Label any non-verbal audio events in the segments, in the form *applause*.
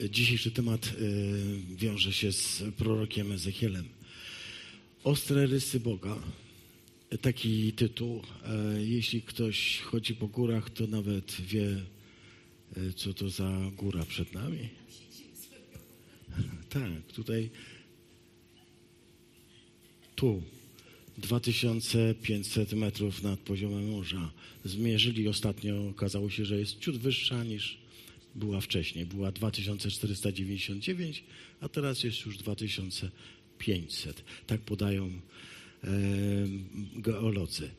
Dzisiejszy temat y, wiąże się z prorokiem Ezechielem. Ostre rysy Boga. Taki tytuł. E, Jeśli ktoś chodzi po górach, to nawet wie, e, co to za góra przed nami. *laughs* Tak, tutaj. Tu. 2500 metrów nad poziomem morza. Zmierzyli ostatnio, okazało się, że jest ciut wyższa niż była wcześniej. Była 2499, a teraz jest już 2500. Tak podają e, geolodzy,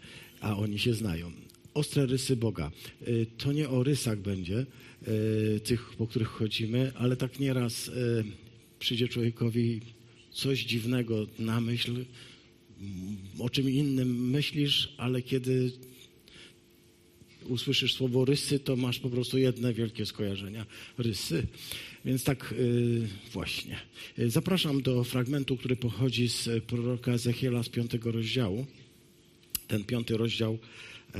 a oni się znają. Ostre rysy Boga. E, to nie o rysach będzie, e, tych, po których chodzimy, ale tak nieraz e, przyjdzie człowiekowi coś dziwnego na myśl, o czym innym myślisz, ale kiedy usłyszysz słowo rysy, to masz po prostu jedne wielkie skojarzenia. Rysy. Więc tak y, właśnie. Y, Zapraszam do fragmentu, który pochodzi z proroka Ezechiela z piątego rozdziału. Ten piąty rozdział e,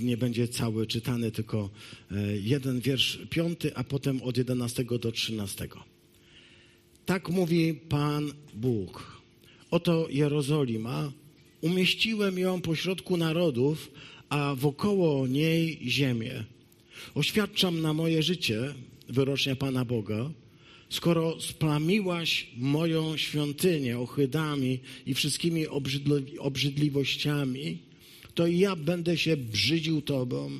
nie będzie cały czytany, tylko e, jeden wiersz piąty, a potem od jedenastego do trzynastego. Tak mówi Pan Bóg. Oto Jerozolima, umieściłem ją pośrodku narodów, a wokoło niej ziemię. Oświadczam na moje życie, wyrocznia Pana Boga, skoro splamiłaś moją świątynię ohydami i wszystkimi obrzydli- obrzydliwościami, to i ja będę się brzydził Tobą.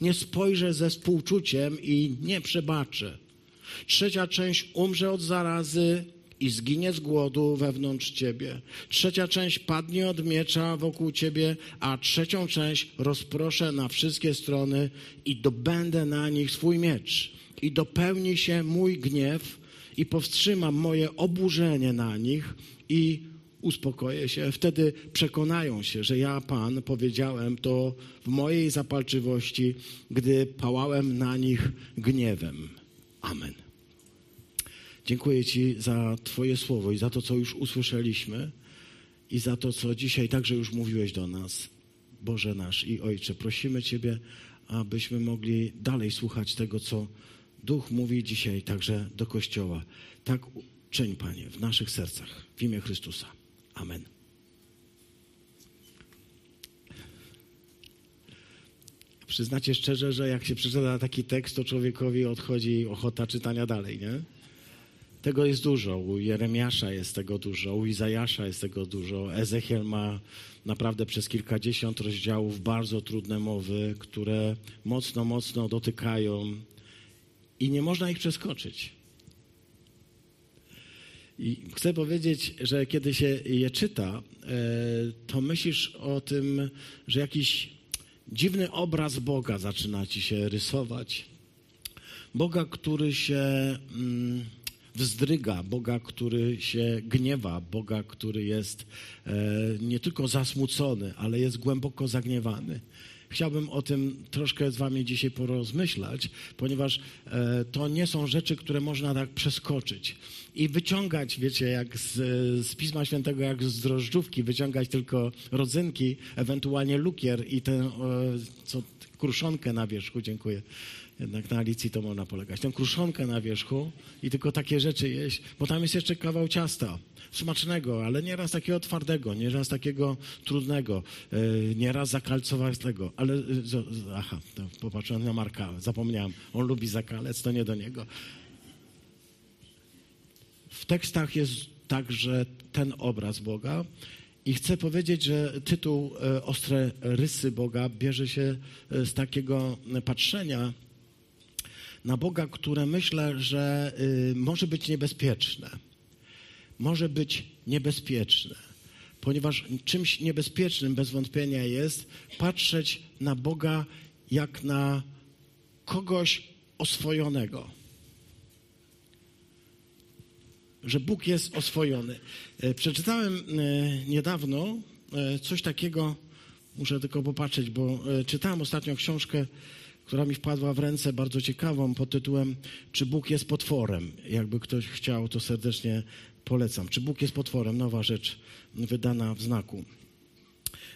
Nie spojrzę ze współczuciem i nie przebaczę. Trzecia część umrze od zarazy i zginie z głodu wewnątrz ciebie. Trzecia część padnie od miecza wokół ciebie, a trzecią część rozproszę na wszystkie strony i dobędę na nich swój miecz. I dopełni się mój gniew i powstrzymam moje oburzenie na nich i uspokoję się. Wtedy przekonają się, że ja, Pan, powiedziałem to w mojej zapalczywości, gdy pałałem na nich gniewem. Amen. Dziękuję Ci za Twoje słowo i za to, co już usłyszeliśmy i za to, co dzisiaj także już mówiłeś do nas. Boże nasz i Ojcze, prosimy Ciebie, abyśmy mogli dalej słuchać tego, co Duch mówi dzisiaj także do Kościoła. Tak czyń, Panie, w naszych sercach, w imię Chrystusa. Amen. Przyznacie szczerze, że jak się przeczyta taki tekst, to człowiekowi odchodzi ochota czytania dalej, nie? Tego jest dużo. U Jeremiasza jest tego dużo, u Izajasza jest tego dużo. Ezechiel ma naprawdę przez kilkadziesiąt rozdziałów bardzo trudne mowy, które mocno, mocno dotykają i nie można ich przeskoczyć. I chcę powiedzieć, że kiedy się je czyta, e, to myślisz o tym, że jakiś dziwny obraz Boga zaczyna ci się rysować. Boga, który się mm, wzdryga, Boga, który się gniewa, Boga, który jest e, nie tylko zasmucony, ale jest głęboko zagniewany. Chciałbym o tym troszkę z Wami dzisiaj porozmyślać, ponieważ e, to nie są rzeczy, które można tak przeskoczyć i wyciągać, wiecie, jak z, z Pisma Świętego, jak z drożdżówki, wyciągać tylko rodzynki, ewentualnie lukier i tę, e, co, kruszonkę na wierzchu, dziękuję. Jednak na Alicji to można polegać. Tę kruszonkę na wierzchu i tylko takie rzeczy jeść, bo tam jest jeszcze kawał ciasta. Smacznego, ale nieraz takiego twardego, nieraz takiego trudnego, yy, nieraz zakalcowatego. Ale, z, aha, popatrzyłem na Marka, zapomniałem. On lubi zakalec, to nie do niego. W tekstach jest także ten obraz Boga. I chcę powiedzieć, że tytuł e, Ostre rysy Boga bierze się e, z takiego patrzenia na Boga, które myślę, że y, może być niebezpieczne. Może być niebezpieczne, ponieważ czymś niebezpiecznym bez wątpienia jest patrzeć na Boga jak na kogoś oswojonego. Że Bóg jest oswojony. E, Przeczytałem e, niedawno coś takiego, muszę tylko popatrzeć, bo czytałem ostatnio książkę która mi wpadła w ręce, bardzo ciekawą, pod tytułem Czy Bóg jest potworem? Jakby ktoś chciał, to serdecznie polecam. Czy Bóg jest potworem? Nowa rzecz wydana w znaku.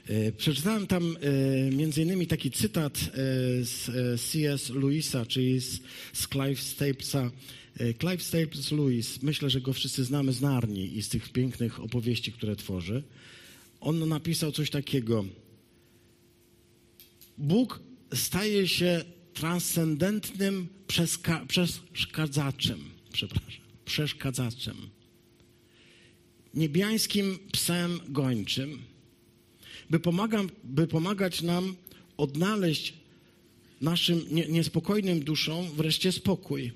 E, Przeczytałem tam e, między innymi taki cytat e, z C.S. Lewisa, czyli z, z Clive Stapesa, Clive Staples Lewis, myślę, że go wszyscy znamy z Narni i z tych pięknych opowieści, które tworzy. On napisał coś takiego. Bóg staje się transcendentnym przeszkadzaczem, przepraszam, przeszkadzaczem, niebiańskim psem gończym, by, by pomagać nam odnaleźć naszym niespokojnym duszom wreszcie spokój.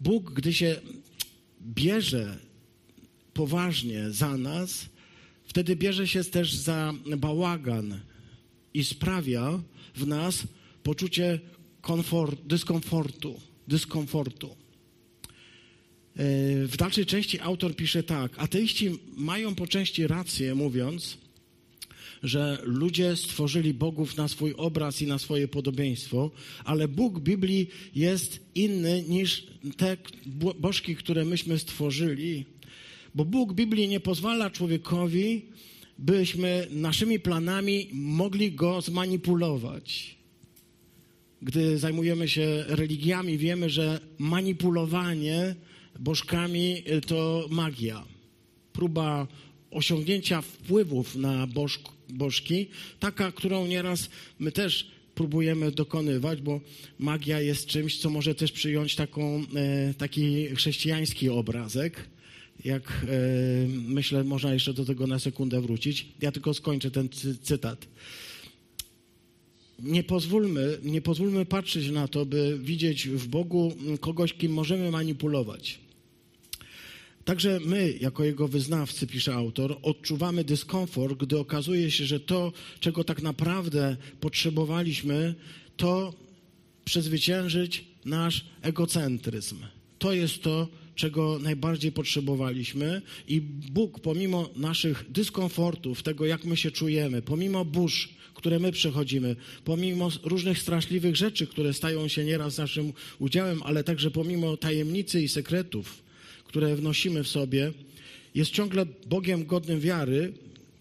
Bóg, gdy się bierze poważnie za nas, wtedy bierze się też za bałagan i sprawia w nas poczucie komfort, dyskomfortu, dyskomfortu. E, w dalszej części autor pisze tak: Ateiści mają po części rację, mówiąc, że ludzie stworzyli bogów na swój obraz i na swoje podobieństwo, ale Bóg Biblii jest inny niż te bożki, które myśmy stworzyli. Bo Bóg Biblii nie pozwala człowiekowi, byśmy naszymi planami mogli go zmanipulować. Gdy zajmujemy się religiami, wiemy, że manipulowanie bożkami to magia. Próba osiągnięcia wpływów na bożk, bożki, taka, którą nieraz my też próbujemy dokonywać, bo magia jest czymś, co może też przyjąć taką, e, taki chrześcijański obrazek. Jak e, myślę, można jeszcze do tego na sekundę wrócić. Ja tylko skończę ten cytat. Nie pozwólmy, nie pozwólmy patrzeć na to, by widzieć w Bogu kogoś, kim możemy manipulować Także my, jako jego wyznawcy, pisze autor, odczuwamy dyskomfort, gdy okazuje się, że to, czego tak naprawdę potrzebowaliśmy, to przezwyciężyć nasz egocentryzm. To jest to, czego najbardziej potrzebowaliśmy, i Bóg, pomimo naszych dyskomfortów, tego jak my się czujemy, pomimo burz, które my przechodzimy, pomimo różnych straszliwych rzeczy, które stają się nieraz naszym udziałem, ale także pomimo tajemnicy i sekretów, które wnosimy w sobie, jest ciągle Bogiem godnym wiary,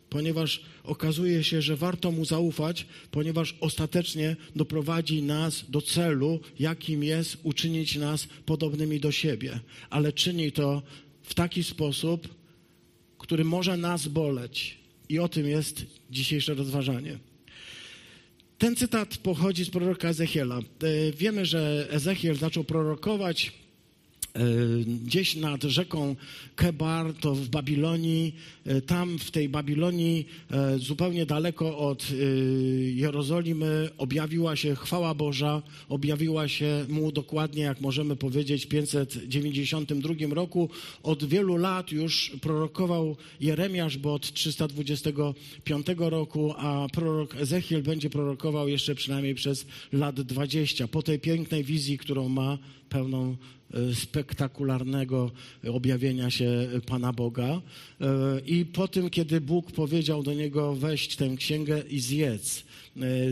ponieważ okazuje się, że warto mu zaufać, ponieważ ostatecznie doprowadzi nas do celu, jakim jest uczynić nas podobnymi do siebie. Ale czyni to w taki sposób, który może nas boleć. I o tym jest dzisiejsze rozważanie. Ten cytat pochodzi z proroka Ezechiela. E, wiemy, że Ezechiel zaczął prorokować gdzieś nad rzeką Kebar, to w Babilonii, e, tam w tej Babilonii, e, zupełnie daleko od Jerozolimy, objawiła się chwała Boża, objawiła się mu dokładnie, jak możemy powiedzieć, w 592 roku. Od wielu lat już prorokował Jeremiasz, bo od 325 roku, a prorok Ezechiel będzie prorokował jeszcze przynajmniej przez lat 20. Po tej pięknej wizji, którą ma, pełną E, spektakularnego objawienia się Pana Boga. E, I po tym, kiedy Bóg powiedział do niego: weź tę księgę i zjedz, e,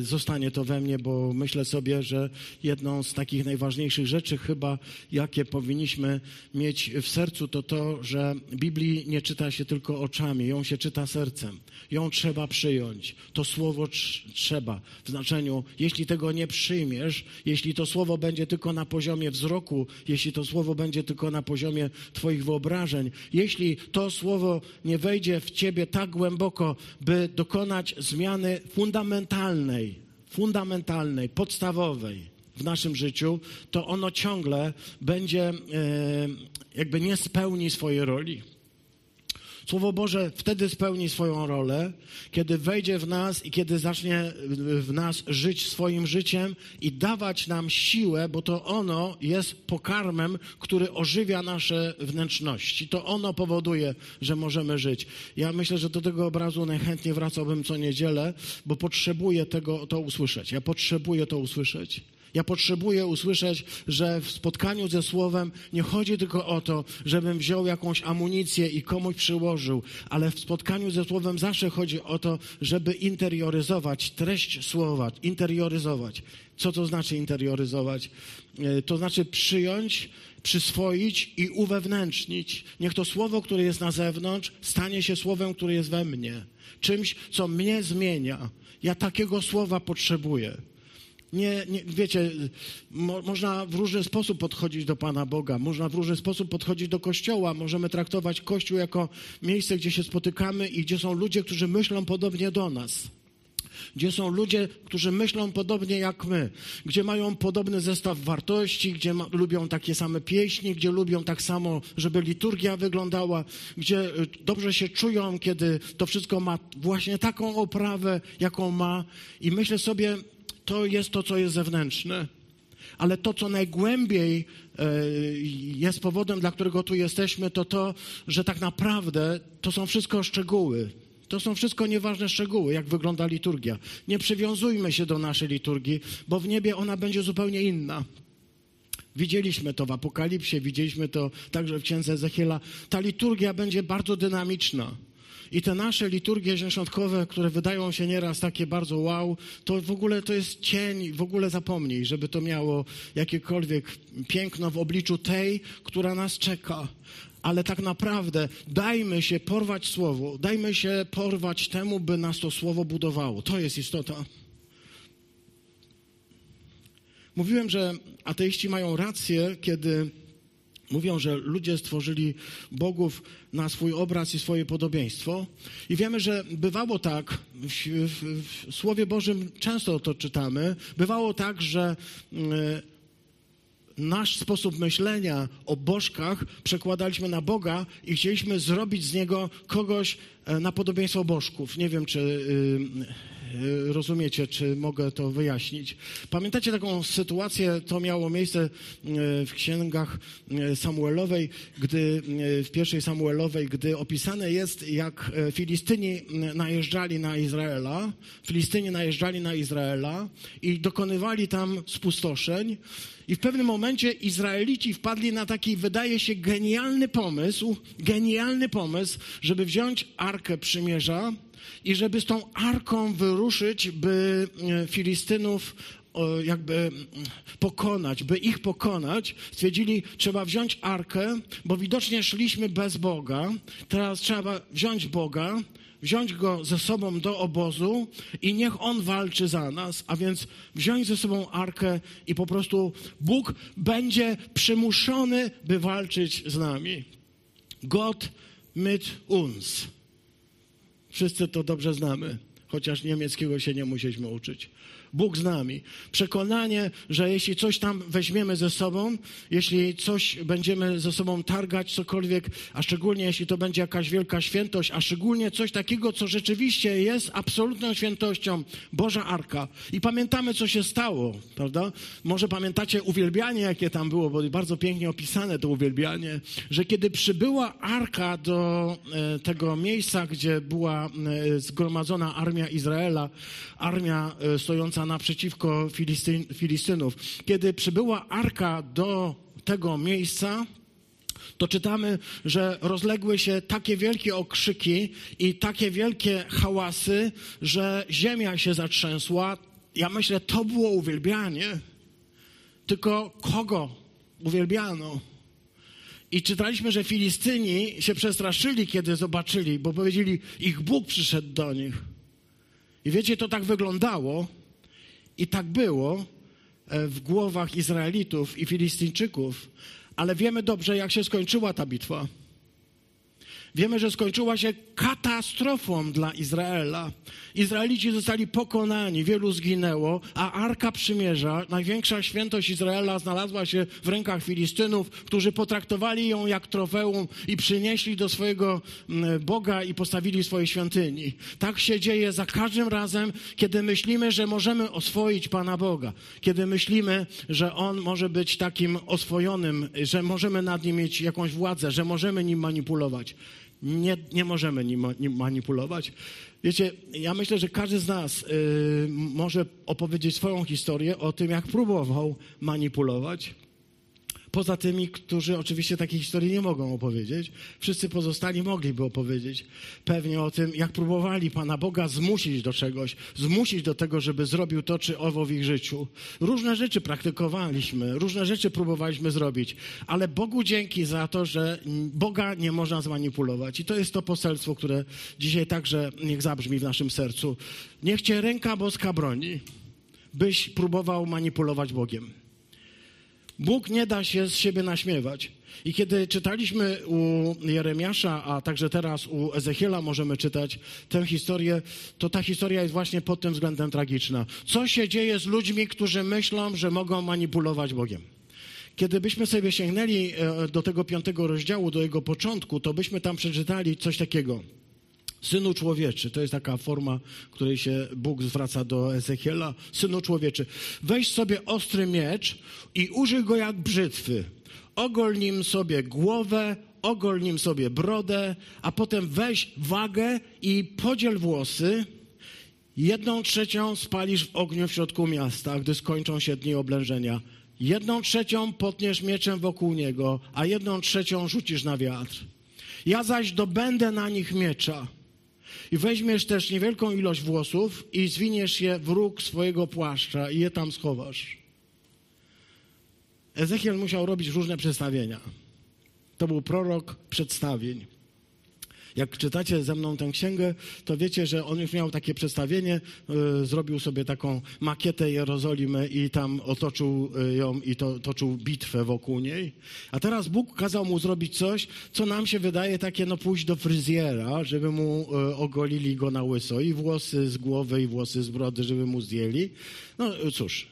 zostanie to we mnie, bo myślę sobie, że jedną z takich najważniejszych rzeczy, chyba jakie powinniśmy mieć w sercu, to to, że Biblii nie czyta się tylko oczami, ją się czyta sercem. Ją trzeba przyjąć. To słowo trzeba w znaczeniu, jeśli tego nie przyjmiesz, jeśli to słowo będzie tylko na poziomie wzroku, jeśli to słowo będzie tylko na poziomie Twoich wyobrażeń, jeśli to słowo nie wejdzie w Ciebie tak głęboko, by dokonać zmiany fundamentalnej, fundamentalnej, podstawowej w naszym życiu, to ono ciągle będzie, e, jakby nie spełni swojej roli. Słowo Boże wtedy spełni swoją rolę, kiedy wejdzie w nas i kiedy zacznie w nas żyć swoim życiem i dawać nam siłę, bo to ono jest pokarmem, który ożywia nasze wnętrzności. To ono powoduje, że możemy żyć. Ja myślę, że do tego obrazu najchętniej wracałbym co niedzielę, bo potrzebuję tego, to usłyszeć. Ja potrzebuję to usłyszeć. Ja potrzebuję usłyszeć, że w spotkaniu ze Słowem nie chodzi tylko o to, żebym wziął jakąś amunicję i komuś przyłożył, ale w spotkaniu ze Słowem zawsze chodzi o to, żeby interioryzować treść Słowa, interioryzować. Co to znaczy interioryzować? E, to znaczy przyjąć, przyswoić i uwewnętrznić. Niech to słowo, które jest na zewnątrz, stanie się słowem, które jest we mnie. Czymś, co mnie zmienia. Ja takiego słowa potrzebuję. Nie, nie, wiecie, mo, można w różny sposób podchodzić do Pana Boga, można w różny sposób podchodzić do Kościoła. Możemy traktować Kościół jako miejsce, gdzie się spotykamy i gdzie są ludzie, którzy myślą podobnie do nas. Gdzie są ludzie, którzy myślą podobnie jak my, gdzie mają podobny zestaw wartości, gdzie ma, lubią takie same pieśni, gdzie lubią tak samo, żeby liturgia wyglądała, gdzie y, dobrze się czują, kiedy to wszystko ma właśnie taką oprawę, jaką ma. I myślę sobie, to jest to, co jest zewnętrzne. Ale to, co najgłębiej e, jest powodem, dla którego tu jesteśmy, to to, że tak naprawdę to są wszystko szczegóły. To są wszystko nieważne szczegóły, jak wygląda liturgia. Nie przywiązujmy się do naszej liturgii, bo w niebie ona będzie zupełnie inna. Widzieliśmy to w Apokalipsie, widzieliśmy to także w księdze Ezechiela. Ta liturgia będzie bardzo dynamiczna. I te nasze liturgie dziesiątkowe, które wydają się nieraz takie bardzo wow, to w ogóle to jest cień, w ogóle zapomnij, żeby to miało jakiekolwiek piękno w obliczu tej, która nas czeka. Ale tak naprawdę dajmy się porwać słowu, dajmy się porwać temu, by nas to słowo budowało. To jest istota. Mówiłem, że ateiści mają rację, kiedy Mówią, że ludzie stworzyli bogów na swój obraz i swoje podobieństwo. I wiemy, że bywało tak, w, w, w Słowie Bożym często to czytamy, bywało tak, że y, nasz sposób myślenia o bożkach przekładaliśmy na Boga i chcieliśmy zrobić z niego kogoś e, na podobieństwo bożków. Nie wiem, czy. Y, rozumiecie, czy mogę to wyjaśnić. Pamiętacie taką sytuację, to miało miejsce e, w księgach e, Samuelowej, gdy w pierwszej Samuelowej, gdy opisane jest, jak Filistyni najeżdżali na Izraela, Filistyni najeżdżali na Izraela i dokonywali tam spustoszeń. I w pewnym momencie Izraelici wpadli na taki, wydaje się, genialny pomysł, genialny pomysł, żeby wziąć Arkę Przymierza i żeby z tą arką wyruszyć, by e, Filistynów jakby pokonać, by ich pokonać, stwierdzili, trzeba wziąć arkę, bo widocznie szliśmy bez Boga, teraz trzeba wziąć Boga, wziąć go ze sobą do obozu i niech on walczy za nas, a więc wziąć ze sobą arkę i po prostu Bóg będzie przymuszony, by walczyć z nami. Gott mit uns. Wszyscy to dobrze znamy, chociaż niemieckiego się nie musieliśmy uczyć. Bóg z nami. Przekonanie, że jeśli coś tam weźmiemy ze sobą, jeśli coś będziemy ze sobą targać, cokolwiek, a szczególnie jeśli to będzie jakaś wielka świętość, a szczególnie coś takiego, co rzeczywiście jest absolutną świętością, Boża Arka. I pamiętamy, co się stało, prawda? Może pamiętacie uwielbianie, jakie tam było, bo bardzo pięknie opisane to uwielbianie, że kiedy przybyła Arka do e, tego miejsca, gdzie była e, zgromadzona armia Izraela, armia e, stojąca naprzeciwko Filistyn, Filistynów. Kiedy przybyła arka do tego miejsca, to czytamy, że rozległy się takie wielkie okrzyki i takie wielkie hałasy, że ziemia się zatrzęsła. Ja myślę, to było uwielbianie. Tylko kogo uwielbiano? I czytaliśmy, że Filistyni się przestraszyli, kiedy zobaczyli, bo powiedzieli, ich Bóg przyszedł do nich. I wiecie, to tak wyglądało, i tak było e, w głowach Izraelitów i Filistyńczyków, ale wiemy dobrze, jak się skończyła ta bitwa. Wiemy, że skończyła się katastrofą dla Izraela. Izraelici zostali pokonani, wielu zginęło, a Arka Przymierza, największa świętość Izraela, znalazła się w rękach Filistynów, którzy potraktowali ją jak trofeum i przynieśli do swojego mm, Boga i postawili swojej świątyni. Tak się dzieje za każdym razem, kiedy myślimy, że możemy oswoić Pana Boga, kiedy myślimy, że On może być takim oswojonym, że możemy nad nim mieć jakąś władzę, że możemy nim manipulować. Nie, nie możemy nim, nim manipulować. Wiecie, ja myślę, że każdy z nas y, może opowiedzieć swoją historię o tym, jak próbował manipulować Poza tymi, którzy oczywiście takiej historii nie mogą opowiedzieć, wszyscy pozostali mogliby opowiedzieć pewnie o tym, jak próbowali Pana Boga zmusić do czegoś, zmusić do tego, żeby zrobił to czy owo w ich życiu. Różne rzeczy praktykowaliśmy, różne rzeczy próbowaliśmy zrobić, ale Bogu dzięki za to, że Boga nie można zmanipulować. I to jest to poselstwo, które dzisiaj także niech zabrzmi w naszym sercu. Niech Cię ręka boska broni byś próbował manipulować Bogiem. Bóg nie da się z siebie naśmiewać. I kiedy czytaliśmy u Jeremiasza, a także teraz u Ezechiela możemy czytać tę historię, to ta historia jest właśnie pod tym względem tragiczna. Co się dzieje z ludźmi, którzy myślą, że mogą manipulować Bogiem? Kiedy byśmy sobie sięgnęli e, do tego piątego rozdziału, do jego początku, to byśmy tam przeczytali coś takiego. Synu człowieczy, to jest taka forma, której się Bóg zwraca do Ezechiela. Synu człowieczy, weź sobie ostry miecz i użyj go jak brzytwy. Ogol nim sobie głowę, ogol nim sobie brodę, a potem weź wagę i podziel włosy. Jedną trzecią spalisz w ogniu w środku miasta, gdy skończą się dni oblężenia. Jedną trzecią potniesz mieczem wokół niego, a jedną trzecią rzucisz na wiatr. Ja zaś dobędę na nich miecza i weźmiesz też niewielką ilość włosów i zwiniesz je w róg swojego płaszcza i je tam schowasz. Ezechiel musiał robić różne przedstawienia. To był prorok przedstawień. Jak czytacie ze mną tę księgę, to wiecie, że on już miał takie przedstawienie, y, zrobił sobie taką makietę Jerozolimy i tam otoczył y, ją i to, toczył bitwę wokół niej. A teraz Bóg kazał mu zrobić coś, co nam się wydaje takie, no pójść do fryzjera, żeby mu y, ogolili go na łyso i włosy z głowy i włosy z brody, żeby mu zdjęli. No cóż,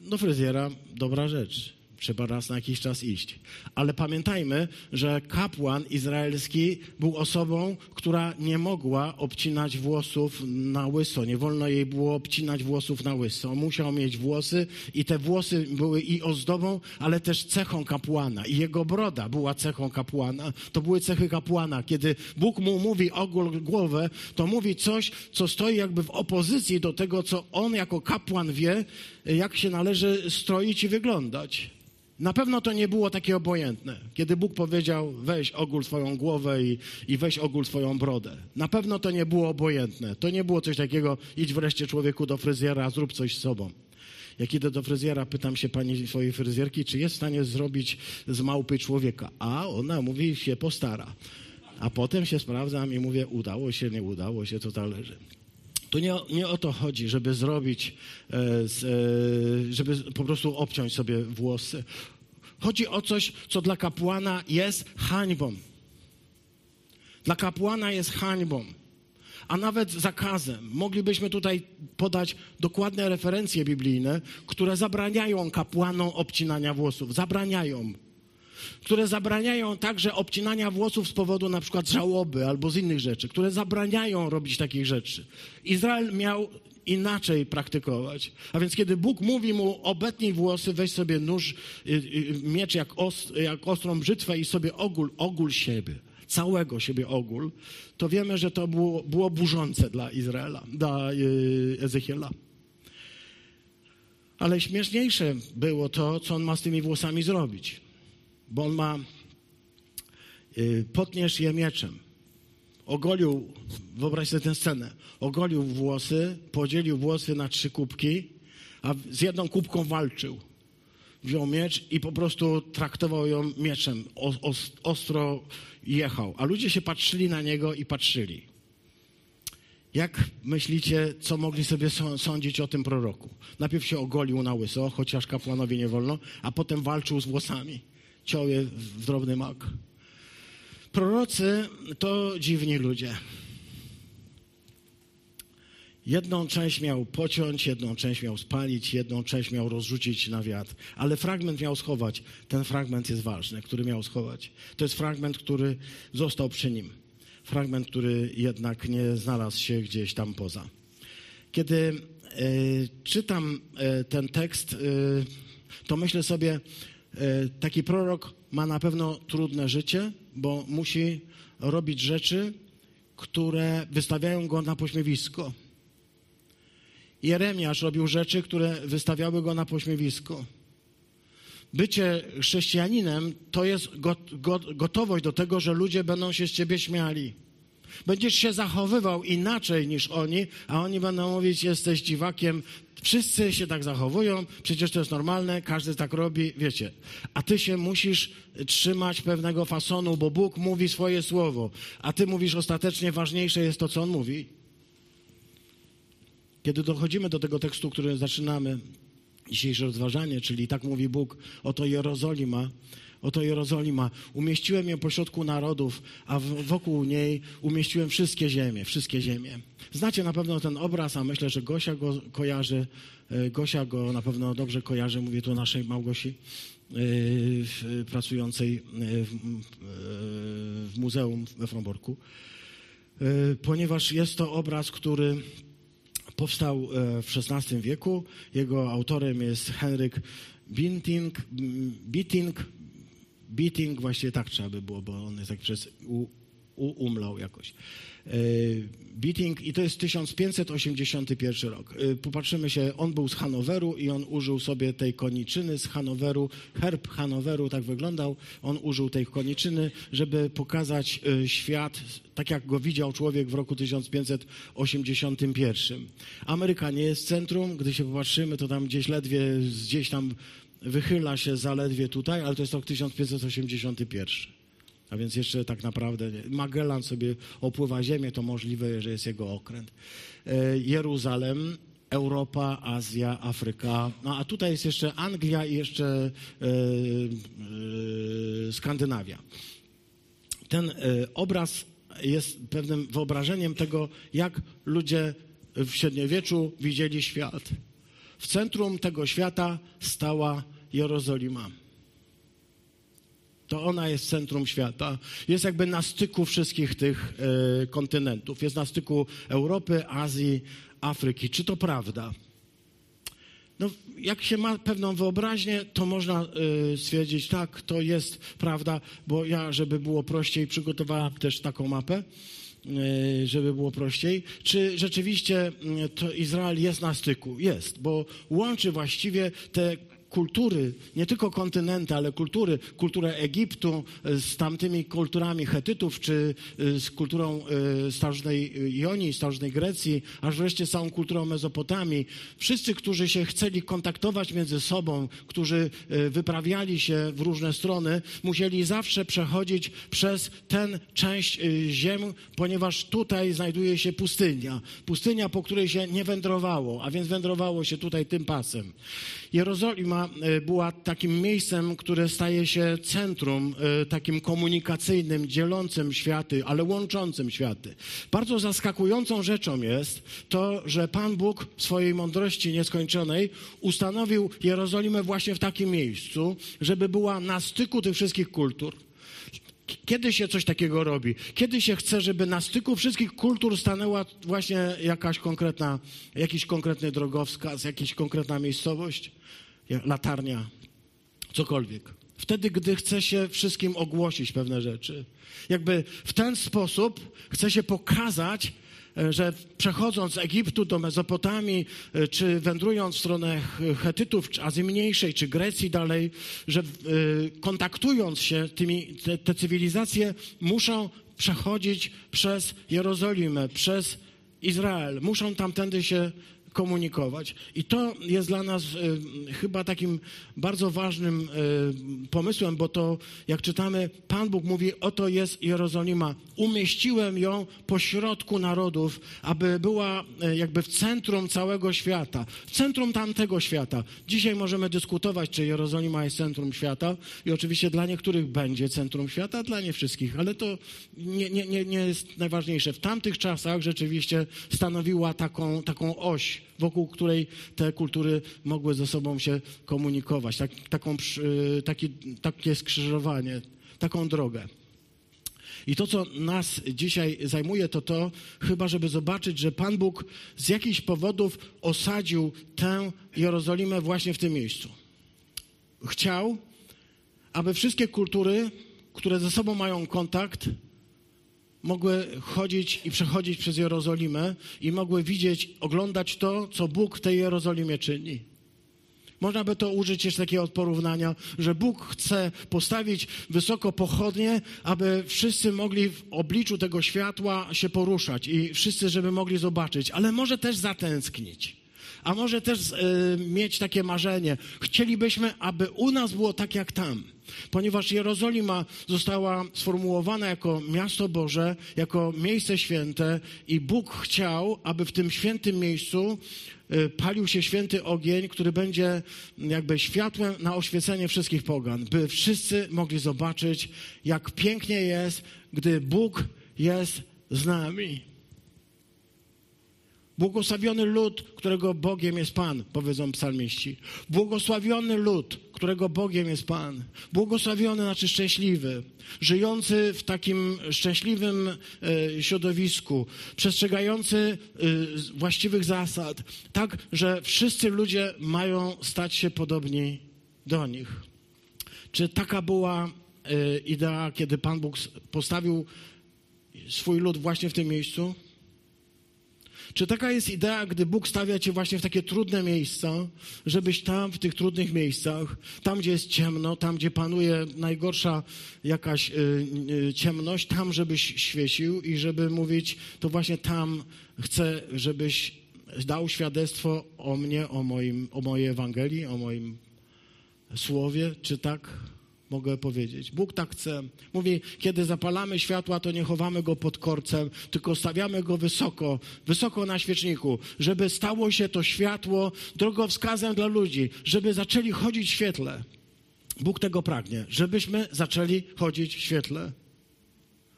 do fryzjera dobra rzecz trzeba raz na jakiś czas iść. Ale pamiętajmy, że kapłan izraelski był osobą, która nie mogła obcinać włosów na łyso. Nie wolno jej było obcinać włosów na łyso. Musiał mieć włosy i te włosy były i ozdobą, ale też cechą kapłana. I jego broda była cechą kapłana. To były cechy kapłana. Kiedy Bóg mu mówi ogól głowę, to mówi coś, co stoi jakby w opozycji do tego, co on jako kapłan wie, jak się należy stroić i wyglądać. Na pewno to nie było takie obojętne, kiedy Bóg powiedział: weź ogól swoją głowę i, i weź ogól swoją brodę. Na pewno to nie było obojętne. To nie było coś takiego: idź wreszcie człowieku do fryzjera, zrób coś z sobą. Jak idę do fryzjera, pytam się pani swojej fryzjerki, czy jest w stanie zrobić z małpy człowieka. A ona mówi, się postara. A potem się sprawdzam i mówię, udało się, nie udało się, to zależy. Tu nie, nie o to chodzi, żeby zrobić, e, e, żeby po prostu obciąć sobie włosy. Chodzi o coś, co dla kapłana jest hańbą. Dla kapłana jest hańbą, a nawet zakazem. Moglibyśmy tutaj podać dokładne referencje biblijne, które zabraniają kapłanom obcinania włosów. Zabraniają które zabraniają także obcinania włosów z powodu na przykład żałoby albo z innych rzeczy, które zabraniają robić takich rzeczy. Izrael miał inaczej praktykować. A więc kiedy Bóg mówi mu obetnij włosy, weź sobie nóż, y, y, miecz jak, os, jak ostrą brzytwę i sobie ogól, ogól siebie, całego siebie ogól, to wiemy, że to było, było burzące dla Izraela, dla y, Ezechiela. Ale śmieszniejsze było to, co on ma z tymi włosami zrobić bo on ma, potniesz je mieczem. Ogolił, wyobraź sobie tę scenę, ogolił włosy, podzielił włosy na trzy kubki, a z jedną kubką walczył. Wziął miecz i po prostu traktował ją mieczem, ostro jechał. A ludzie się patrzyli na niego i patrzyli. Jak myślicie, co mogli sobie sądzić o tym proroku? Najpierw się ogolił na łyso, chociaż kapłanowi nie wolno, a potem walczył z włosami ciął je w drobny mak. Prorocy to dziwni ludzie. Jedną część miał pociąć, jedną część miał spalić, jedną część miał rozrzucić na wiatr, ale fragment miał schować. Ten fragment jest ważny, który miał schować. To jest fragment, który został przy nim. Fragment, który jednak nie znalazł się gdzieś tam poza. Kiedy y, czytam y, ten tekst, y, to myślę sobie, taki prorok ma na pewno trudne życie, bo musi robić rzeczy, które wystawiają go na pośmiewisko. Jeremiasz robił rzeczy, które wystawiały go na pośmiewisko. Bycie chrześcijaninem to jest gotowość do tego, że ludzie będą się z ciebie śmiali. Będziesz się zachowywał inaczej niż oni, a oni będą mówić: Jesteś dziwakiem, Wszyscy się tak zachowują, przecież to jest normalne, każdy tak robi, wiecie. A ty się musisz trzymać pewnego fasonu, bo Bóg mówi swoje słowo, a ty mówisz ostatecznie ważniejsze jest to, co On mówi. Kiedy dochodzimy do tego tekstu, który zaczynamy dzisiejsze rozważanie, czyli tak mówi Bóg, oto Jerozolima, oto Jerozolima, umieściłem ją pośrodku narodów, a wokół niej umieściłem wszystkie ziemie, wszystkie ziemie. Znacie na pewno ten obraz, a myślę, że Gosia go kojarzy, e, Gosia go na pewno dobrze kojarzy, mówię tu o naszej Małgosi, e, pracującej e, w muzeum we Fromborku, ponieważ jest to obraz, który powstał w XVI wieku. Jego autorem jest Henryk Binting, Bitting, Bitting, właściwie tak trzeba by było, bo on jest tak przez u, u, umlał jakoś. E, Beating i to jest 1581 rok. E, popatrzymy się, on był z Hanoweru i on użył sobie tej koniczyny z Hanoweru. Herb Hanoweru tak wyglądał. On użył tej koniczyny, żeby pokazać e, świat tak, jak go widział człowiek w roku 1581. Ameryka nie jest centrum. Gdy się popatrzymy, to tam gdzieś ledwie, gdzieś tam wychyla się zaledwie tutaj, ale to jest rok 1581. A więc jeszcze tak naprawdę Magellan sobie opływa Ziemię, to możliwe, że jest jego okręt. E, Jeruzalem, Europa, Azja, Afryka. No a tutaj jest jeszcze Anglia i jeszcze e, e, Skandynawia. Ten obraz jest pewnym wyobrażeniem tego, jak ludzie w średniowieczu widzieli świat. W centrum tego świata stała Jerozolima to ona jest centrum świata. Jest jakby na styku wszystkich tych e, kontynentów. Jest na styku Europy, Azji, Afryki. Czy to prawda? No, jak się ma pewną wyobraźnię, to można y, stwierdzić, tak, to jest prawda, bo ja, żeby było prościej, przygotowałem też taką mapę, y, żeby było prościej. Czy rzeczywiście to Izrael jest na styku? Jest, bo łączy właściwie te kultury, nie tylko kontynenty, ale kultury, kulturę Egiptu e, z tamtymi kulturami Hetytów, czy e, z kulturą e, starożytnej Jonii, starożytnej Grecji, aż wreszcie z całą kulturą Mezopotamii. Wszyscy, którzy się chcieli kontaktować między sobą, którzy wyprawiali się w różne strony, musieli zawsze przechodzić przez tę część ziem, ponieważ tutaj znajduje się pustynia. Pustynia, po której się nie wędrowało, a więc wędrowało się tutaj tym pasem. Jerozolima e, była takim miejscem, które staje się centrum, e, takim komunikacyjnym, dzielącym światy, ale łączącym światy. Bardzo zaskakującą rzeczą jest to, że Pan Bóg w swojej mądrości nieskończonej ustanowił Jerozolimę właśnie w takim miejscu, żeby była na styku tych wszystkich kultur. Kiedy się coś takiego robi? Kiedy się chce, żeby na styku wszystkich kultur stanęła właśnie jakaś konkretna, jakiś konkretny drogowskaz, jakaś konkretna miejscowość? Latarnia, cokolwiek. Wtedy, gdy chce się wszystkim ogłosić pewne rzeczy. Jakby w ten sposób chce się pokazać, e, że przechodząc z Egiptu do Mezopotamii, e, czy wędrując w stronę Hetytów, czy Azji Mniejszej, czy Grecji dalej, że e, kontaktując się tymi, te, te cywilizacje muszą przechodzić przez Jerozolimę, przez Izrael. Muszą tamtędy się komunikować. I to jest dla nas y, chyba takim bardzo ważnym y, pomysłem, bo to, jak czytamy, Pan Bóg mówi, oto jest Jerozolima. Umieściłem ją pośrodku narodów, aby była y, jakby w centrum całego świata, w centrum tamtego świata. Dzisiaj możemy dyskutować, czy Jerozolima jest centrum świata i oczywiście dla niektórych będzie centrum świata, dla nie wszystkich, ale to nie, nie, nie, jest najważniejsze. W tamtych czasach rzeczywiście stanowiła taką, taką oś wokół której te kultury mogły ze sobą się komunikować. Tak, taką, taki, takie skrzyżowanie, taką drogę. I to, co nas dzisiaj zajmuje, to to, chyba żeby zobaczyć, że Pan Bóg z jakichś powodów osadził tę Jerozolimę właśnie w tym miejscu. Chciał, aby wszystkie kultury, które ze sobą mają kontakt, mogły chodzić i przechodzić przez Jerozolimę i mogły widzieć, oglądać to, co Bóg w tej Jerozolimie czyni. Można by to użyć jeszcze takiego porównania, że Bóg chce postawić wysoko pochodnie, aby wszyscy mogli w obliczu tego światła się poruszać i wszyscy, żeby mogli zobaczyć, ale może też zatęsknić. A może też y, mieć takie marzenie. Chcielibyśmy, aby u nas było tak jak tam. Ponieważ Jerozolima została sformułowana jako miasto Boże, jako miejsce święte i Bóg chciał, aby w tym świętym miejscu y, palił się święty ogień, który będzie jakby światłem na oświecenie wszystkich pogan, by wszyscy mogli zobaczyć, jak pięknie jest, gdy Bóg jest z nami. Błogosławiony lud, którego Bogiem jest Pan, powiedzą psalmiści. Błogosławiony lud, którego Bogiem jest Pan. Błogosławiony znaczy szczęśliwy, żyjący w takim szczęśliwym e, środowisku, przestrzegający e, właściwych zasad, tak, że wszyscy ludzie mają stać się podobni do nich. Czy taka była e, idea, kiedy Pan Bóg postawił swój lud właśnie w tym miejscu? Czy taka jest idea, gdy Bóg stawia cię właśnie w takie trudne miejsca, żebyś tam, w tych trudnych miejscach, tam, gdzie jest ciemno, tam, gdzie panuje najgorsza jakaś y, y, ciemność, tam, żebyś świecił i żeby mówić, to właśnie tam chcę, żebyś dał świadectwo o mnie, o, moim, o mojej Ewangelii, o moim słowie, czy tak? Mogę powiedzieć. Bóg tak chce. Mówi, kiedy zapalamy światła, to nie chowamy go pod korcem, tylko stawiamy go wysoko, wysoko na świeczniku, żeby stało się to światło drogowskazem dla ludzi, żeby zaczęli chodzić w świetle. Bóg tego pragnie, żebyśmy zaczęli chodzić w świetle.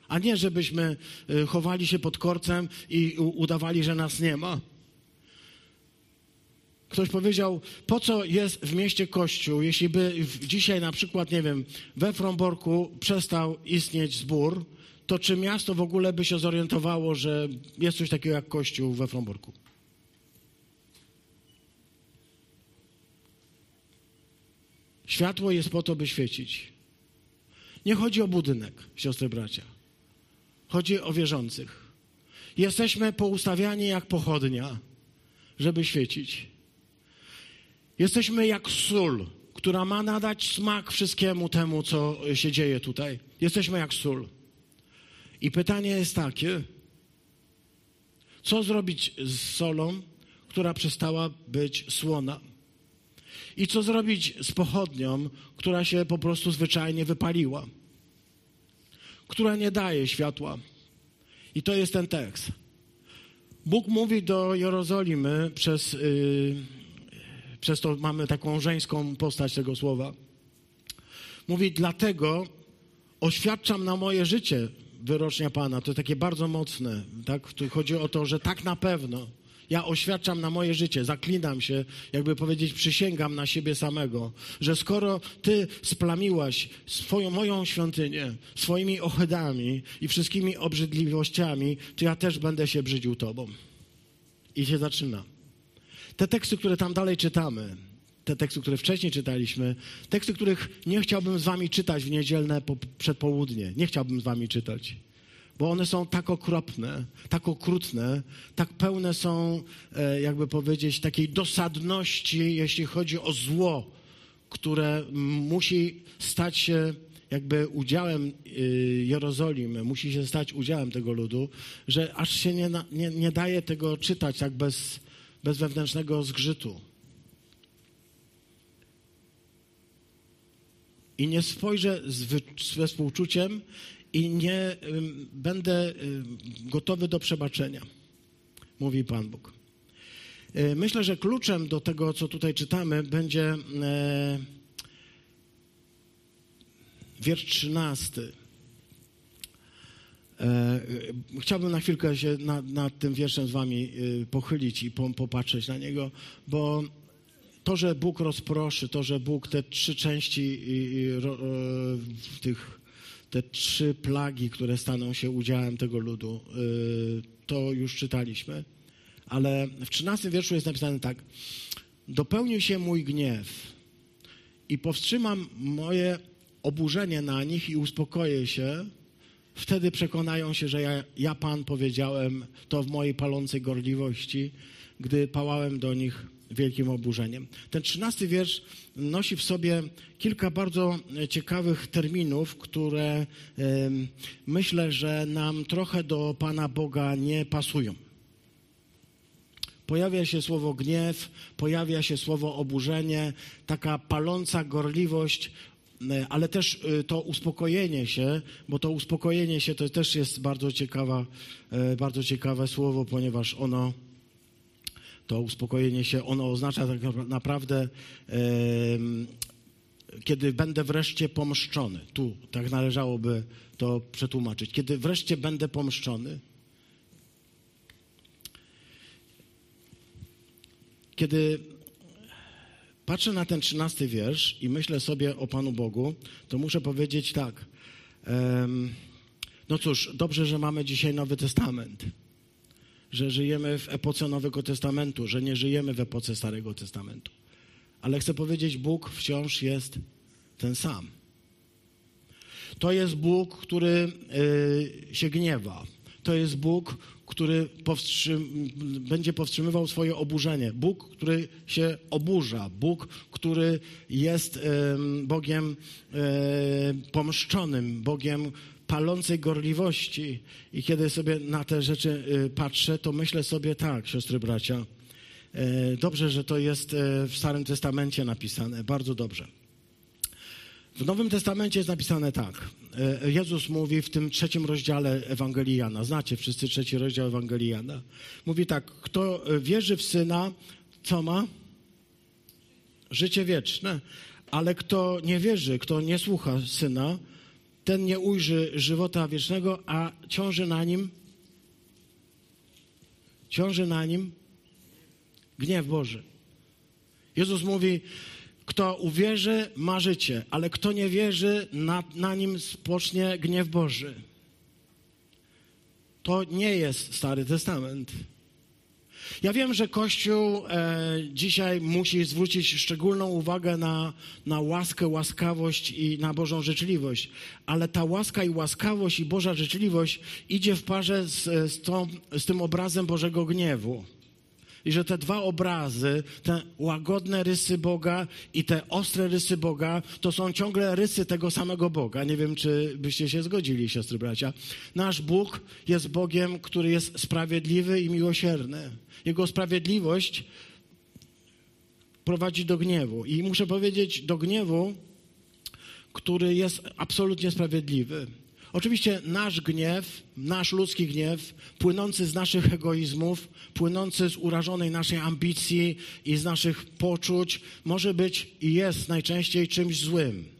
A nie, żebyśmy y, chowali się pod korcem i udawali, że nas nie ma. Ktoś powiedział, po co jest w mieście kościół, jeśli by dzisiaj na przykład, nie wiem, we Fromborku przestał istnieć zbór, to czy miasto w ogóle by się zorientowało, że jest coś takiego jak kościół we Fromborku? Światło jest po to, by świecić. Nie chodzi o budynek, siostry bracia. Chodzi o wierzących. Jesteśmy poustawiani jak pochodnia, żeby świecić. Jesteśmy jak sól, która ma nadać smak wszystkiemu temu, co się dzieje tutaj. Jesteśmy jak sól. I pytanie jest takie: co zrobić z solą, która przestała być słona? I co zrobić z pochodnią, która się po prostu zwyczajnie wypaliła? Która nie daje światła. I to jest ten tekst. Bóg mówi do Jerozolimy przez. Yy, przez to mamy taką żeńską postać tego słowa. Mówi, dlatego oświadczam na moje życie wyrocznia Pana. To takie bardzo mocne. Tak? Tu chodzi o to, że tak na pewno ja oświadczam na moje życie, zaklinam się, jakby powiedzieć, przysięgam na siebie samego, że skoro Ty splamiłaś swoją, moją świątynię swoimi ohydami i wszystkimi obrzydliwościami, to ja też będę się brzydził Tobą. I się zaczyna. Te teksty, które tam dalej czytamy, te teksty, które wcześniej czytaliśmy, teksty, których nie chciałbym z wami czytać w niedzielne po, przedpołudnie. Nie chciałbym z wami czytać, bo one są tak okropne, tak okrutne, tak pełne są, e, jakby powiedzieć, takiej dosadności, jeśli chodzi o zło, które musi stać się jakby udziałem y, Jerozolimy, musi się stać udziałem tego ludu, że aż się nie, nie, nie daje tego czytać tak bez bez wewnętrznego zgrzytu. I nie spojrzę z, wy, ze współczuciem i nie będę gotowy do przebaczenia, mówi Pan Bóg. Y, myślę, że kluczem do tego, co tutaj czytamy, będzie yy, wiersz 13 chciałbym na chwilkę się nad, nad tym wierszem z wami e, pochylić i popatrzeć na niego, bo to, że Bóg rozproszy, to, że Bóg te trzy części e, tych, te trzy plagi, które staną się udziałem tego ludu, to już czytaliśmy. Ale w trzynastym wierszu jest napisane tak. Dopełnił się mój gniew i powstrzymam moje oburzenie na nich i uspokoję się, Wtedy przekonają się, że ja, ja Pan powiedziałem to w mojej palącej gorliwości, gdy pałałem do nich wielkim oburzeniem. Ten trzynasty wiersz nosi w sobie kilka bardzo ciekawych terminów, które myślę, że nam trochę do Pana Boga nie pasują. pojawia się słowo gniew, pojawia się słowo oburzenie, taka paląca gorliwość, ale też e, to uspokojenie się, bo to uspokojenie się to też jest bardzo ciekawa, e, bardzo ciekawe słowo, ponieważ ono to uspokojenie się, ono oznacza tak naprawdę, kiedy będę wreszcie pomszczony. Tu tak należałoby to przetłumaczyć. Kiedy wreszcie będę pomszczony, kiedy patrzę na ten trzynasty wiersz i myślę sobie o Panu Bogu, to muszę powiedzieć tak. no cóż, dobrze, że mamy dzisiaj Nowy Testament, że żyjemy w epoce Nowego Testamentu, że nie żyjemy w epoce Starego Testamentu. Ale chcę powiedzieć, Bóg wciąż jest ten sam. To jest Bóg, który y, się gniewa. To jest Bóg, który powstrzym, będzie powstrzymywał swoje oburzenie. Bóg, który się oburza. Bóg, który jest Bogiem pomszczonym, Bogiem palącej gorliwości. I kiedy sobie na te rzeczy y, patrzę, to myślę sobie tak, siostry, bracia. E, dobrze, że to jest e, w Starym Testamencie napisane. Bardzo dobrze. W Nowym Testamencie jest napisane tak. E, Jezus mówi w tym trzecim rozdziale Ewangelii Jana. Znacie wszyscy trzeci rozdział Ewangelii Jana. Mówi tak, kto wierzy w Syna, co ma? Życie wieczne. Ale kto nie wierzy, kto nie słucha Syna, ten nie ujrzy żywota wiecznego, a ciąży na nim ciąży na nim gniew Boży. Jezus mówi, kto uwierzy, ma życie, ale kto nie wierzy, na, na nim spocznie gniew Boży. To nie jest Stary Testament. Ja wiem, że Kościół e, dzisiaj musi zwrócić szczególną uwagę na, na łaskę, łaskawość i na Bożą życzliwość, ale ta łaska i łaskawość i Boża życzliwość idzie w parze z, z, tą, z tym obrazem Bożego gniewu. I że te dwa obrazy, te łagodne rysy Boga i te ostre rysy Boga, to są ciągle rysy tego samego Boga. Nie wiem, czy byście się zgodzili, siostry bracia. Nasz Bóg jest Bogiem, który jest sprawiedliwy i miłosierny. Jego sprawiedliwość prowadzi do gniewu. I muszę powiedzieć, do gniewu, który jest absolutnie sprawiedliwy. Oczywiście nasz gniew, nasz ludzki gniew, płynący z naszych egoizmów, płynący z urażonej naszej ambicji i z naszych poczuć, może być i jest najczęściej czymś złym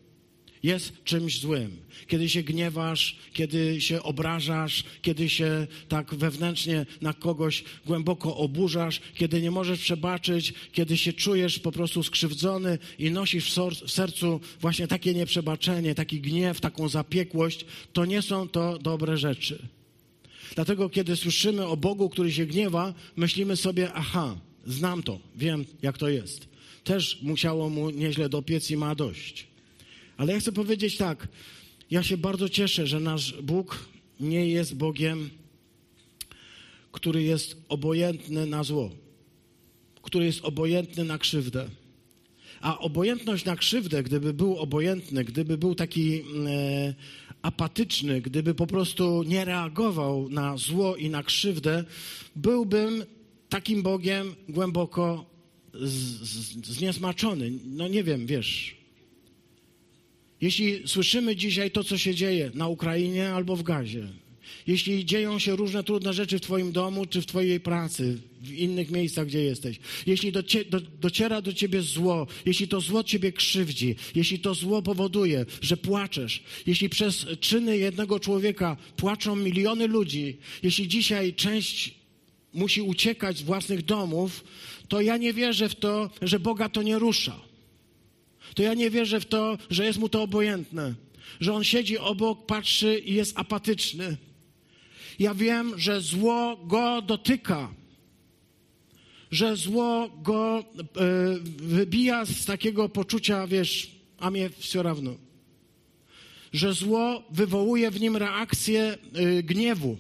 jest czymś złym. Kiedy się gniewasz, kiedy się obrażasz, kiedy się tak wewnętrznie na kogoś głęboko oburzasz, kiedy nie możesz przebaczyć, kiedy się czujesz po prostu skrzywdzony i nosisz w sercu właśnie takie nieprzebaczenie, taki gniew, taką zapiekłość, to nie są to dobre rzeczy. Dlatego, kiedy słyszymy o Bogu, który się gniewa, myślimy sobie, aha, znam to, wiem, jak to jest. Też musiało mu nieźle dopiec i ma dość. Ale ja chcę powiedzieć tak. Ja się bardzo cieszę, że nasz Bóg nie jest Bogiem, który jest obojętny na zło, który jest obojętny na krzywdę. A obojętność na krzywdę, gdyby był obojętny, gdyby był taki e, apatyczny, gdyby po prostu nie reagował na zło i na krzywdę, byłbym takim Bogiem głęboko z, z, zniesmaczony. No nie wiem, wiesz, jeśli słyszymy dzisiaj to, co się dzieje na Ukrainie albo w Gazie, jeśli dzieją się różne trudne rzeczy w Twoim domu czy w Twojej pracy, w innych miejscach, gdzie jesteś, jeśli do, do, dociera do Ciebie zło, jeśli to zło Ciebie krzywdzi, jeśli to zło powoduje, że płaczesz, jeśli przez czyny jednego człowieka płaczą miliony ludzi, jeśli dzisiaj część musi uciekać z własnych domów, to ja nie wierzę w to, że Boga to nie rusza to ja nie wierzę w to, że jest mu to obojętne, że on siedzi obok, patrzy i jest apatyczny. Ja wiem, że zło go dotyka, że zło go e, wybija z takiego poczucia, wiesz, a mnie все равно. Że zło wywołuje w nim reakcję e, gniewu.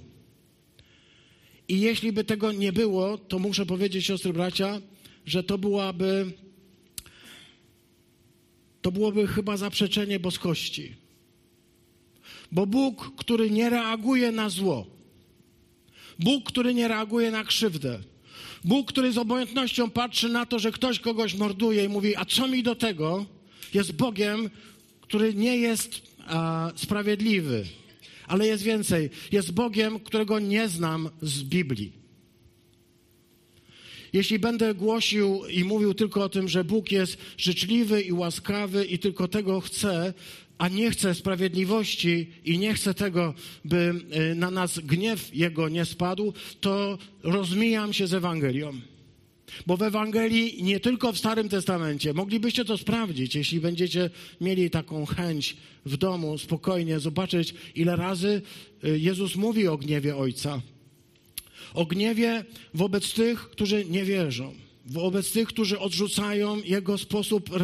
I jeśli by tego nie było, to muszę powiedzieć, siostry bracia, że to byłaby to byłoby chyba zaprzeczenie boskości. Bo Bóg, który nie reaguje na zło, Bóg, który nie reaguje na krzywdę, Bóg, który z obojętnością patrzy na to, że ktoś kogoś morduje i mówi, a co mi do tego, jest Bogiem, który nie jest a, sprawiedliwy, ale jest więcej. Jest Bogiem, którego nie znam z Biblii. Jeśli będę głosił i mówił tylko o tym, że Bóg jest życzliwy i łaskawy i tylko tego chce, a nie chce sprawiedliwości i nie chce tego, by y, na nas gniew Jego nie spadł, to rozmijam się z Ewangelią. Bo w Ewangelii, nie tylko w Starym Testamencie, moglibyście to sprawdzić, jeśli będziecie mieli taką chęć w domu, spokojnie zobaczyć, ile razy y, Jezus mówi o gniewie Ojca. O gniewie wobec tych, którzy nie wierzą, wobec tych, którzy odrzucają Jego sposób y,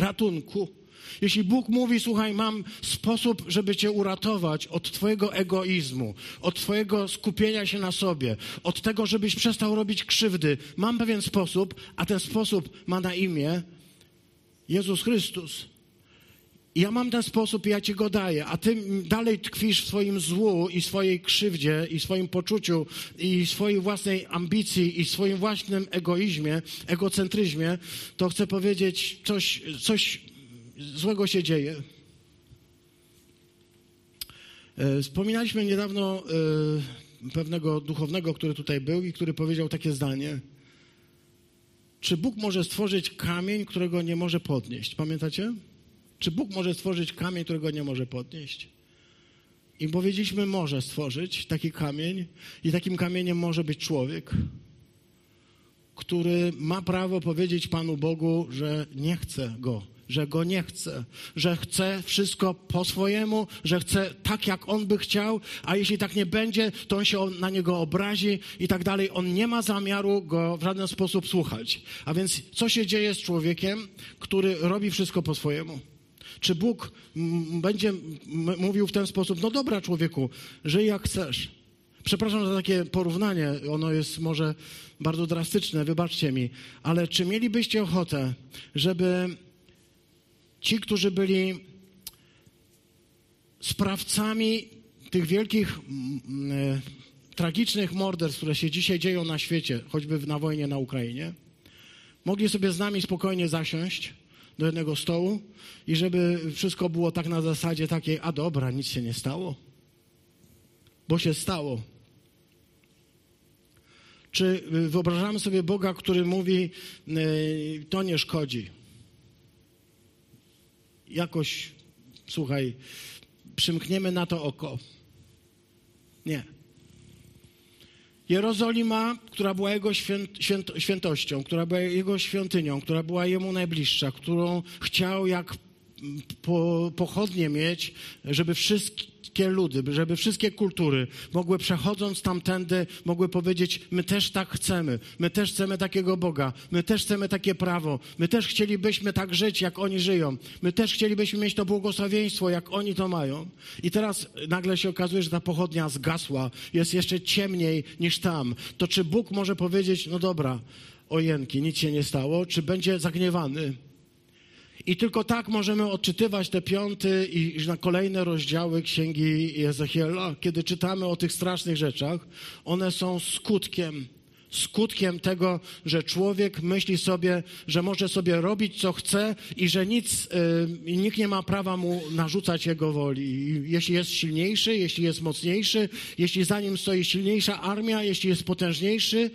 ratunku. Jeśli Bóg mówi, słuchaj, mam sposób, żeby cię uratować od twojego egoizmu, od twojego skupienia się na sobie, od tego, żebyś przestał robić krzywdy, mam pewien sposób, a ten sposób ma na imię Jezus Chrystus. Ja mam ten sposób ja ci go daję, a ty dalej tkwisz w swoim złu i swojej krzywdzie i swoim poczuciu i swojej własnej ambicji i swoim własnym egoizmie, egocentryzmie, to chcę powiedzieć coś, coś złego się dzieje. E, wspominaliśmy niedawno e, pewnego duchownego, który tutaj był i który powiedział takie zdanie. Czy Bóg może stworzyć kamień, którego nie może podnieść? Pamiętacie? Czy Bóg może stworzyć kamień, którego nie może podnieść? I powiedzieliśmy, może stworzyć taki kamień, i takim kamieniem może być człowiek, który ma prawo powiedzieć Panu Bogu, że nie chce go że go nie chce, że chce wszystko po swojemu, że chce tak, jak on by chciał, a jeśli tak nie będzie, to on się na niego obrazi i tak dalej. On nie ma zamiaru go w żaden sposób słuchać. A więc co się dzieje z człowiekiem, który robi wszystko po swojemu? Czy Bóg będzie mówił w ten sposób, no dobra człowieku, żyj jak chcesz. Przepraszam za takie porównanie, ono jest może bardzo drastyczne, wybaczcie mi, ale czy mielibyście ochotę, żeby ci, którzy byli sprawcami tych wielkich, e, tragicznych morderstw, które się dzisiaj dzieją na świecie, choćby na wojnie na Ukrainie, mogli sobie z nami spokojnie zasiąść do jednego stołu i żeby wszystko było tak na zasadzie takiej, a dobra, nic się nie stało. Bo się stało. Czy wyobrażamy sobie Boga, który mówi, to nie szkodzi jakoś, słuchaj, przymkniemy na to oko. Nie. Jerozolima, która była jego święt, święt, świętością, która była jego świątynią, która była jemu najbliższa, którą chciał jak po, pochodnie mieć, żeby wszystkie wszystkie ludy, żeby wszystkie kultury mogły przechodząc tamtędy, mogły powiedzieć, my też tak chcemy, my też chcemy takiego Boga, my też chcemy takie prawo, my też chcielibyśmy tak żyć, jak oni żyją, my też chcielibyśmy mieć to błogosławieństwo, jak oni to mają. I teraz nagle się okazuje, że ta pochodnia zgasła, jest jeszcze ciemniej niż tam. To czy Bóg może powiedzieć, no dobra, ojenki, nic się nie stało, czy będzie zagniewany? I tylko tak możemy odczytywać te piąty i na kolejne rozdziały Księgi Ezechiela. Kiedy czytamy o tych strasznych rzeczach, one są skutkiem, skutkiem tego, że człowiek myśli sobie, że może sobie robić co chce i że nic, yy, nikt nie ma prawa mu narzucać jego woli. Jeśli jest silniejszy, jeśli jest mocniejszy, jeśli za nim stoi silniejsza armia, jeśli jest potężniejszy,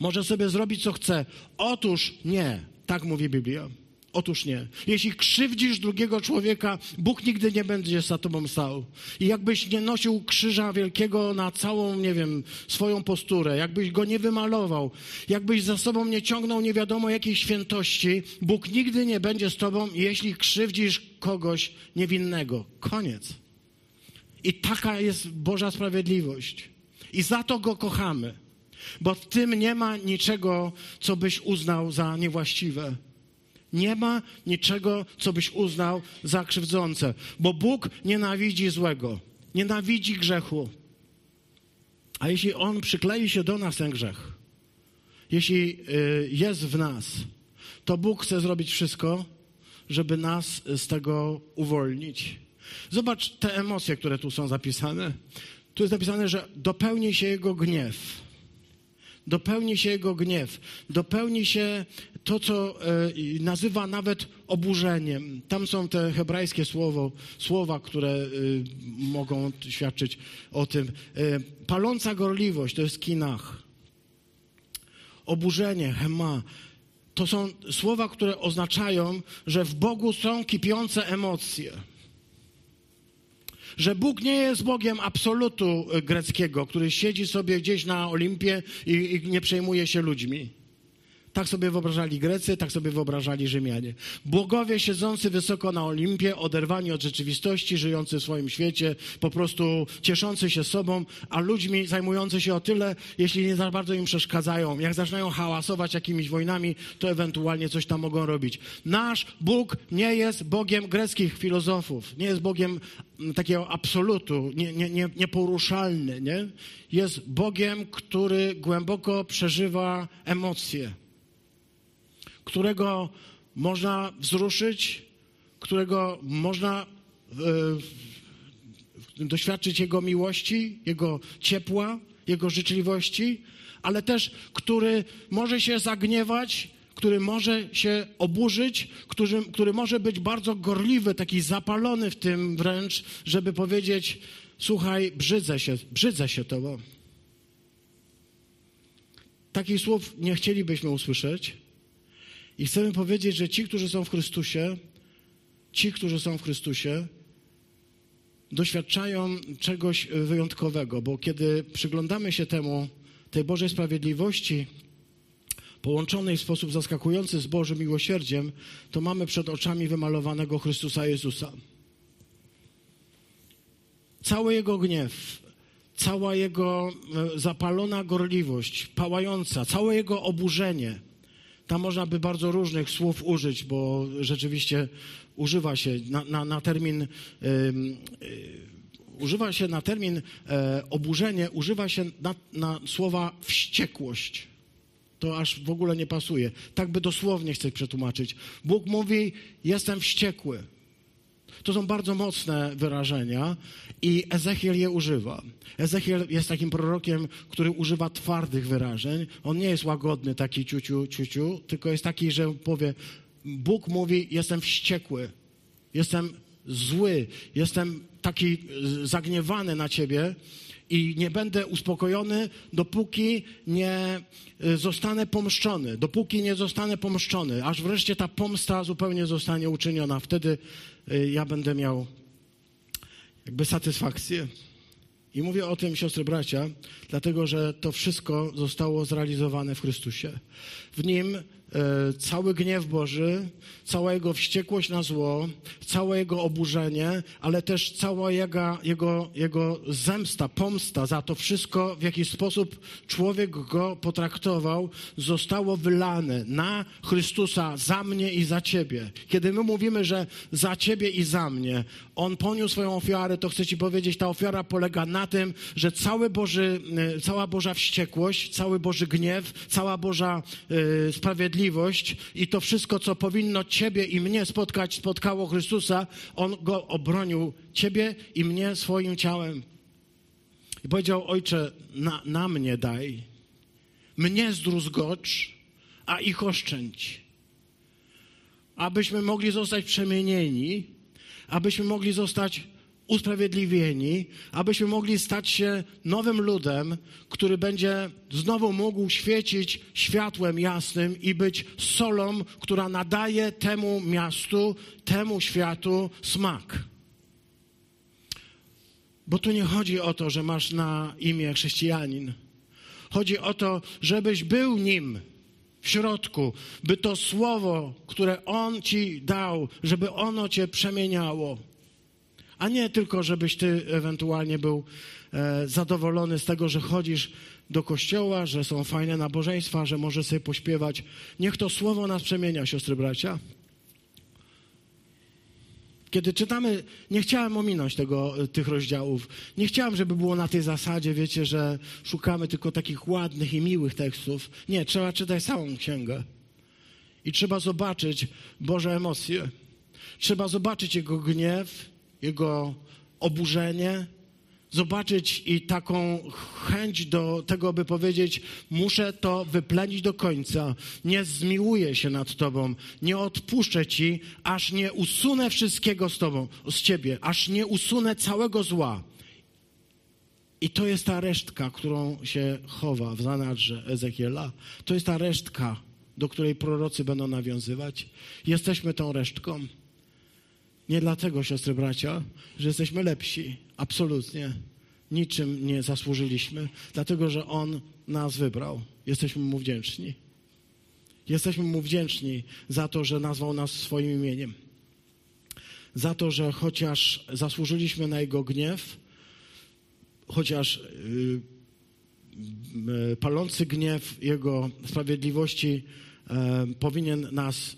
może sobie zrobić co chce. Otóż nie, tak mówi Biblia. Otóż nie. Jeśli krzywdzisz drugiego człowieka, Bóg nigdy nie będzie za tobą stał. I jakbyś nie nosił krzyża wielkiego na całą, nie wiem, swoją posturę, jakbyś go nie wymalował, jakbyś za sobą nie ciągnął nie wiadomo jakiej świętości, Bóg nigdy nie będzie z tobą, jeśli krzywdzisz kogoś niewinnego. Koniec. I taka jest Boża sprawiedliwość. I za to go kochamy. Bo w tym nie ma niczego, co byś uznał za niewłaściwe. Nie ma niczego, co byś uznał za krzywdzące, bo Bóg nienawidzi złego, nienawidzi grzechu. A jeśli On przyklei się do nas ten grzech, jeśli y, jest w nas, to Bóg chce zrobić wszystko, żeby nas z tego uwolnić. Zobacz te emocje, które tu są zapisane. Tu jest napisane, że dopełni się Jego gniew. dopełni się Jego gniew, dopełni się to, co e, nazywa nawet oburzeniem. Tam są te hebrajskie słowo, słowa, które e, mogą świadczyć o tym. E, paląca gorliwość to jest kinach. Oburzenie, hema, to są słowa, które oznaczają, że w Bogu są kipiące emocje że Bóg nie jest Bogiem absolutu greckiego, który siedzi sobie gdzieś na Olimpie i, i nie przejmuje się ludźmi. Tak sobie wyobrażali Grecy, tak sobie wyobrażali Rzymianie. Bogowie siedzący wysoko na Olimpie, oderwani od rzeczywistości, żyjący w swoim świecie, po prostu cieszący się sobą, a ludźmi zajmujący się o tyle, jeśli nie za bardzo im przeszkadzają. Jak zaczynają hałasować jakimiś wojnami, to ewentualnie coś tam mogą robić. Nasz Bóg nie jest Bogiem greckich filozofów, nie jest Bogiem takiego absolutu, nie, nie, nie, nieporuszalny, nie? Jest Bogiem, który głęboko przeżywa emocje którego można wzruszyć, którego można e, doświadczyć Jego miłości, Jego ciepła, Jego życzliwości, ale też który może się zagniewać, który może się oburzyć, który, który może być bardzo gorliwy, taki zapalony w tym wręcz, żeby powiedzieć: Słuchaj, brzydzę się, brzydzę się tobą. Takich słów nie chcielibyśmy usłyszeć. I chcemy powiedzieć, że ci, którzy są w Chrystusie, ci, którzy są w Chrystusie, doświadczają czegoś wyjątkowego, bo kiedy przyglądamy się temu, tej Bożej sprawiedliwości, połączonej w sposób zaskakujący z Bożym miłosierdziem, to mamy przed oczami wymalowanego Chrystusa Jezusa. Cały Jego gniew, cała Jego e, zapalona gorliwość, pałająca, całe Jego oburzenie – tam można by bardzo różnych słów użyć, bo rzeczywiście używa się na, na, na termin. Yy, yy, używa się na termin e, oburzenie, używa się na, na słowa wściekłość. To aż w ogóle nie pasuje. Tak by dosłownie chcę przetłumaczyć. Bóg mówi: Jestem wściekły. To są bardzo mocne wyrażenia i Ezechiel je używa. Ezechiel jest takim prorokiem, który używa twardych wyrażeń. On nie jest łagodny, taki ciuciu, ciuciu, tylko jest taki, że powie, Bóg mówi, jestem wściekły, jestem zły, jestem taki zagniewany na ciebie i nie będę uspokojony, dopóki nie y, zostanę pomszczony, dopóki nie zostanę pomszczony, aż wreszcie ta pomsta zupełnie zostanie uczyniona. Wtedy ja będę miał jakby satysfakcję. I mówię o tym, siostry bracia, dlatego że to wszystko zostało zrealizowane w Chrystusie. W Nim cały gniew Boży, cała Jego wściekłość na zło, całe Jego oburzenie, ale też cała jego, jego, jego zemsta, pomsta za to wszystko, w jaki sposób człowiek go potraktował, zostało wylane na Chrystusa za mnie i za Ciebie. Kiedy my mówimy, że za Ciebie i za mnie On poniósł swoją ofiarę, to chcę Ci powiedzieć, ta ofiara polega na tym, że cały Boży, e, cała Boża wściekłość, cały Boży gniew, cała Boża y, sprawiedliwość, sprawiedliwość i to wszystko, co powinno Ciebie i mnie spotkać, spotkało Chrystusa, On go obronił, Ciebie i mnie swoim ciałem. I powiedział, Ojcze, na, na mnie daj, mnie zdruzgocz, a ich oszczędź. Abyśmy mogli zostać przemienieni, abyśmy mogli zostać usprawiedliwieni, abyśmy mogli stać się nowym ludem, który będzie znowu mógł świecić światłem jasnym i być solą, która nadaje temu miastu, temu światu smak. Bo tu nie chodzi o to, że masz na imię chrześcijanin. Chodzi o to, żebyś był nim w środku, by to słowo, które On ci dał, żeby ono cię przemieniało a nie tylko, żebyś ty ewentualnie był e, zadowolony z tego, że chodzisz do kościoła, że są fajne nabożeństwa, że możesz sobie pośpiewać. Niech to słowo nas przemienia, siostry bracia. Kiedy czytamy, nie chciałem ominąć tego, e, tych rozdziałów. Nie chciałem, żeby było na tej zasadzie, wiecie, że szukamy tylko takich ładnych i miłych tekstów. Nie, trzeba czytać całą księgę. I trzeba zobaczyć Boże emocje. Trzeba zobaczyć Jego gniew, jego oburzenie, zobaczyć i taką chęć do tego, by powiedzieć: Muszę to wyplenić do końca. Nie zmiłuję się nad Tobą, nie odpuszczę Ci, aż nie usunę wszystkiego z Tobą, z Ciebie, aż nie usunę całego zła. I to jest ta resztka, którą się chowa w zanadrze Ezekiela. To jest ta resztka, do której prorocy będą nawiązywać. Jesteśmy tą resztką. Nie dlatego, siostry bracia, że jesteśmy lepsi. Absolutnie. Niczym nie zasłużyliśmy. Dlatego, że On nas wybrał. Jesteśmy Mu wdzięczni. Jesteśmy Mu wdzięczni za to, że nazwał nas swoim imieniem. Za to, że chociaż zasłużyliśmy na Jego gniew, chociaż yy, yy, palący gniew Jego sprawiedliwości yy, powinien nas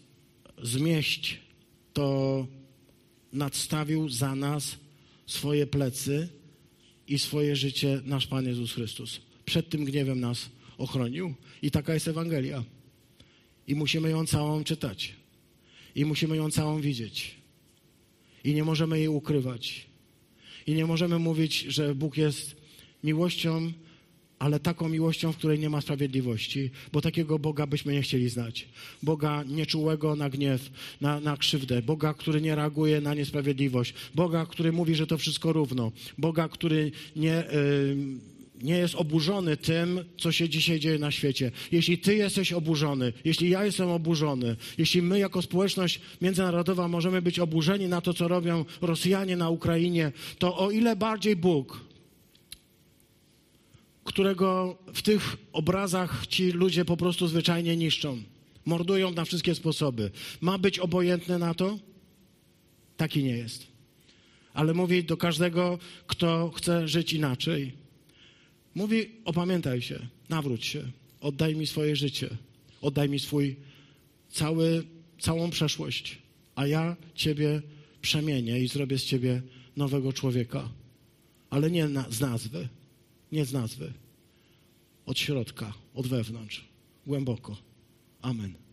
zmieść, to nadstawił za nas swoje plecy i swoje życie nasz Pan Jezus Chrystus. Przed tym gniewem nas ochronił i taka jest Ewangelia. I musimy ją całą czytać. I musimy ją całą widzieć. I nie możemy jej ukrywać. I nie możemy mówić, że Bóg jest miłością, ale taką miłością, w której nie ma sprawiedliwości, bo takiego Boga byśmy nie chcieli znać. Boga nieczułego na gniew, na, na krzywdę, Boga, który nie reaguje na niesprawiedliwość, Boga, który mówi, że to wszystko równo, Boga, który nie. Yy, nie jest oburzony tym, co się dzisiaj dzieje na świecie. Jeśli ty jesteś oburzony, jeśli ja jestem oburzony, jeśli my jako społeczność międzynarodowa możemy być oburzeni na to, co robią Rosjanie na Ukrainie, to o ile bardziej Bóg, którego w tych obrazach ci ludzie po prostu zwyczajnie niszczą, mordują na wszystkie sposoby, ma być obojętny na to? Taki nie jest. Ale mówi do każdego, kto chce żyć inaczej. Mówi, opamiętaj się, nawróć się, oddaj mi swoje życie, oddaj mi swój cały, całą przeszłość, a ja ciebie przemienię i zrobię z ciebie nowego człowieka. Ale nie na, z nazwy, nie z nazwy. Od środka, od wewnątrz, głęboko. Amen.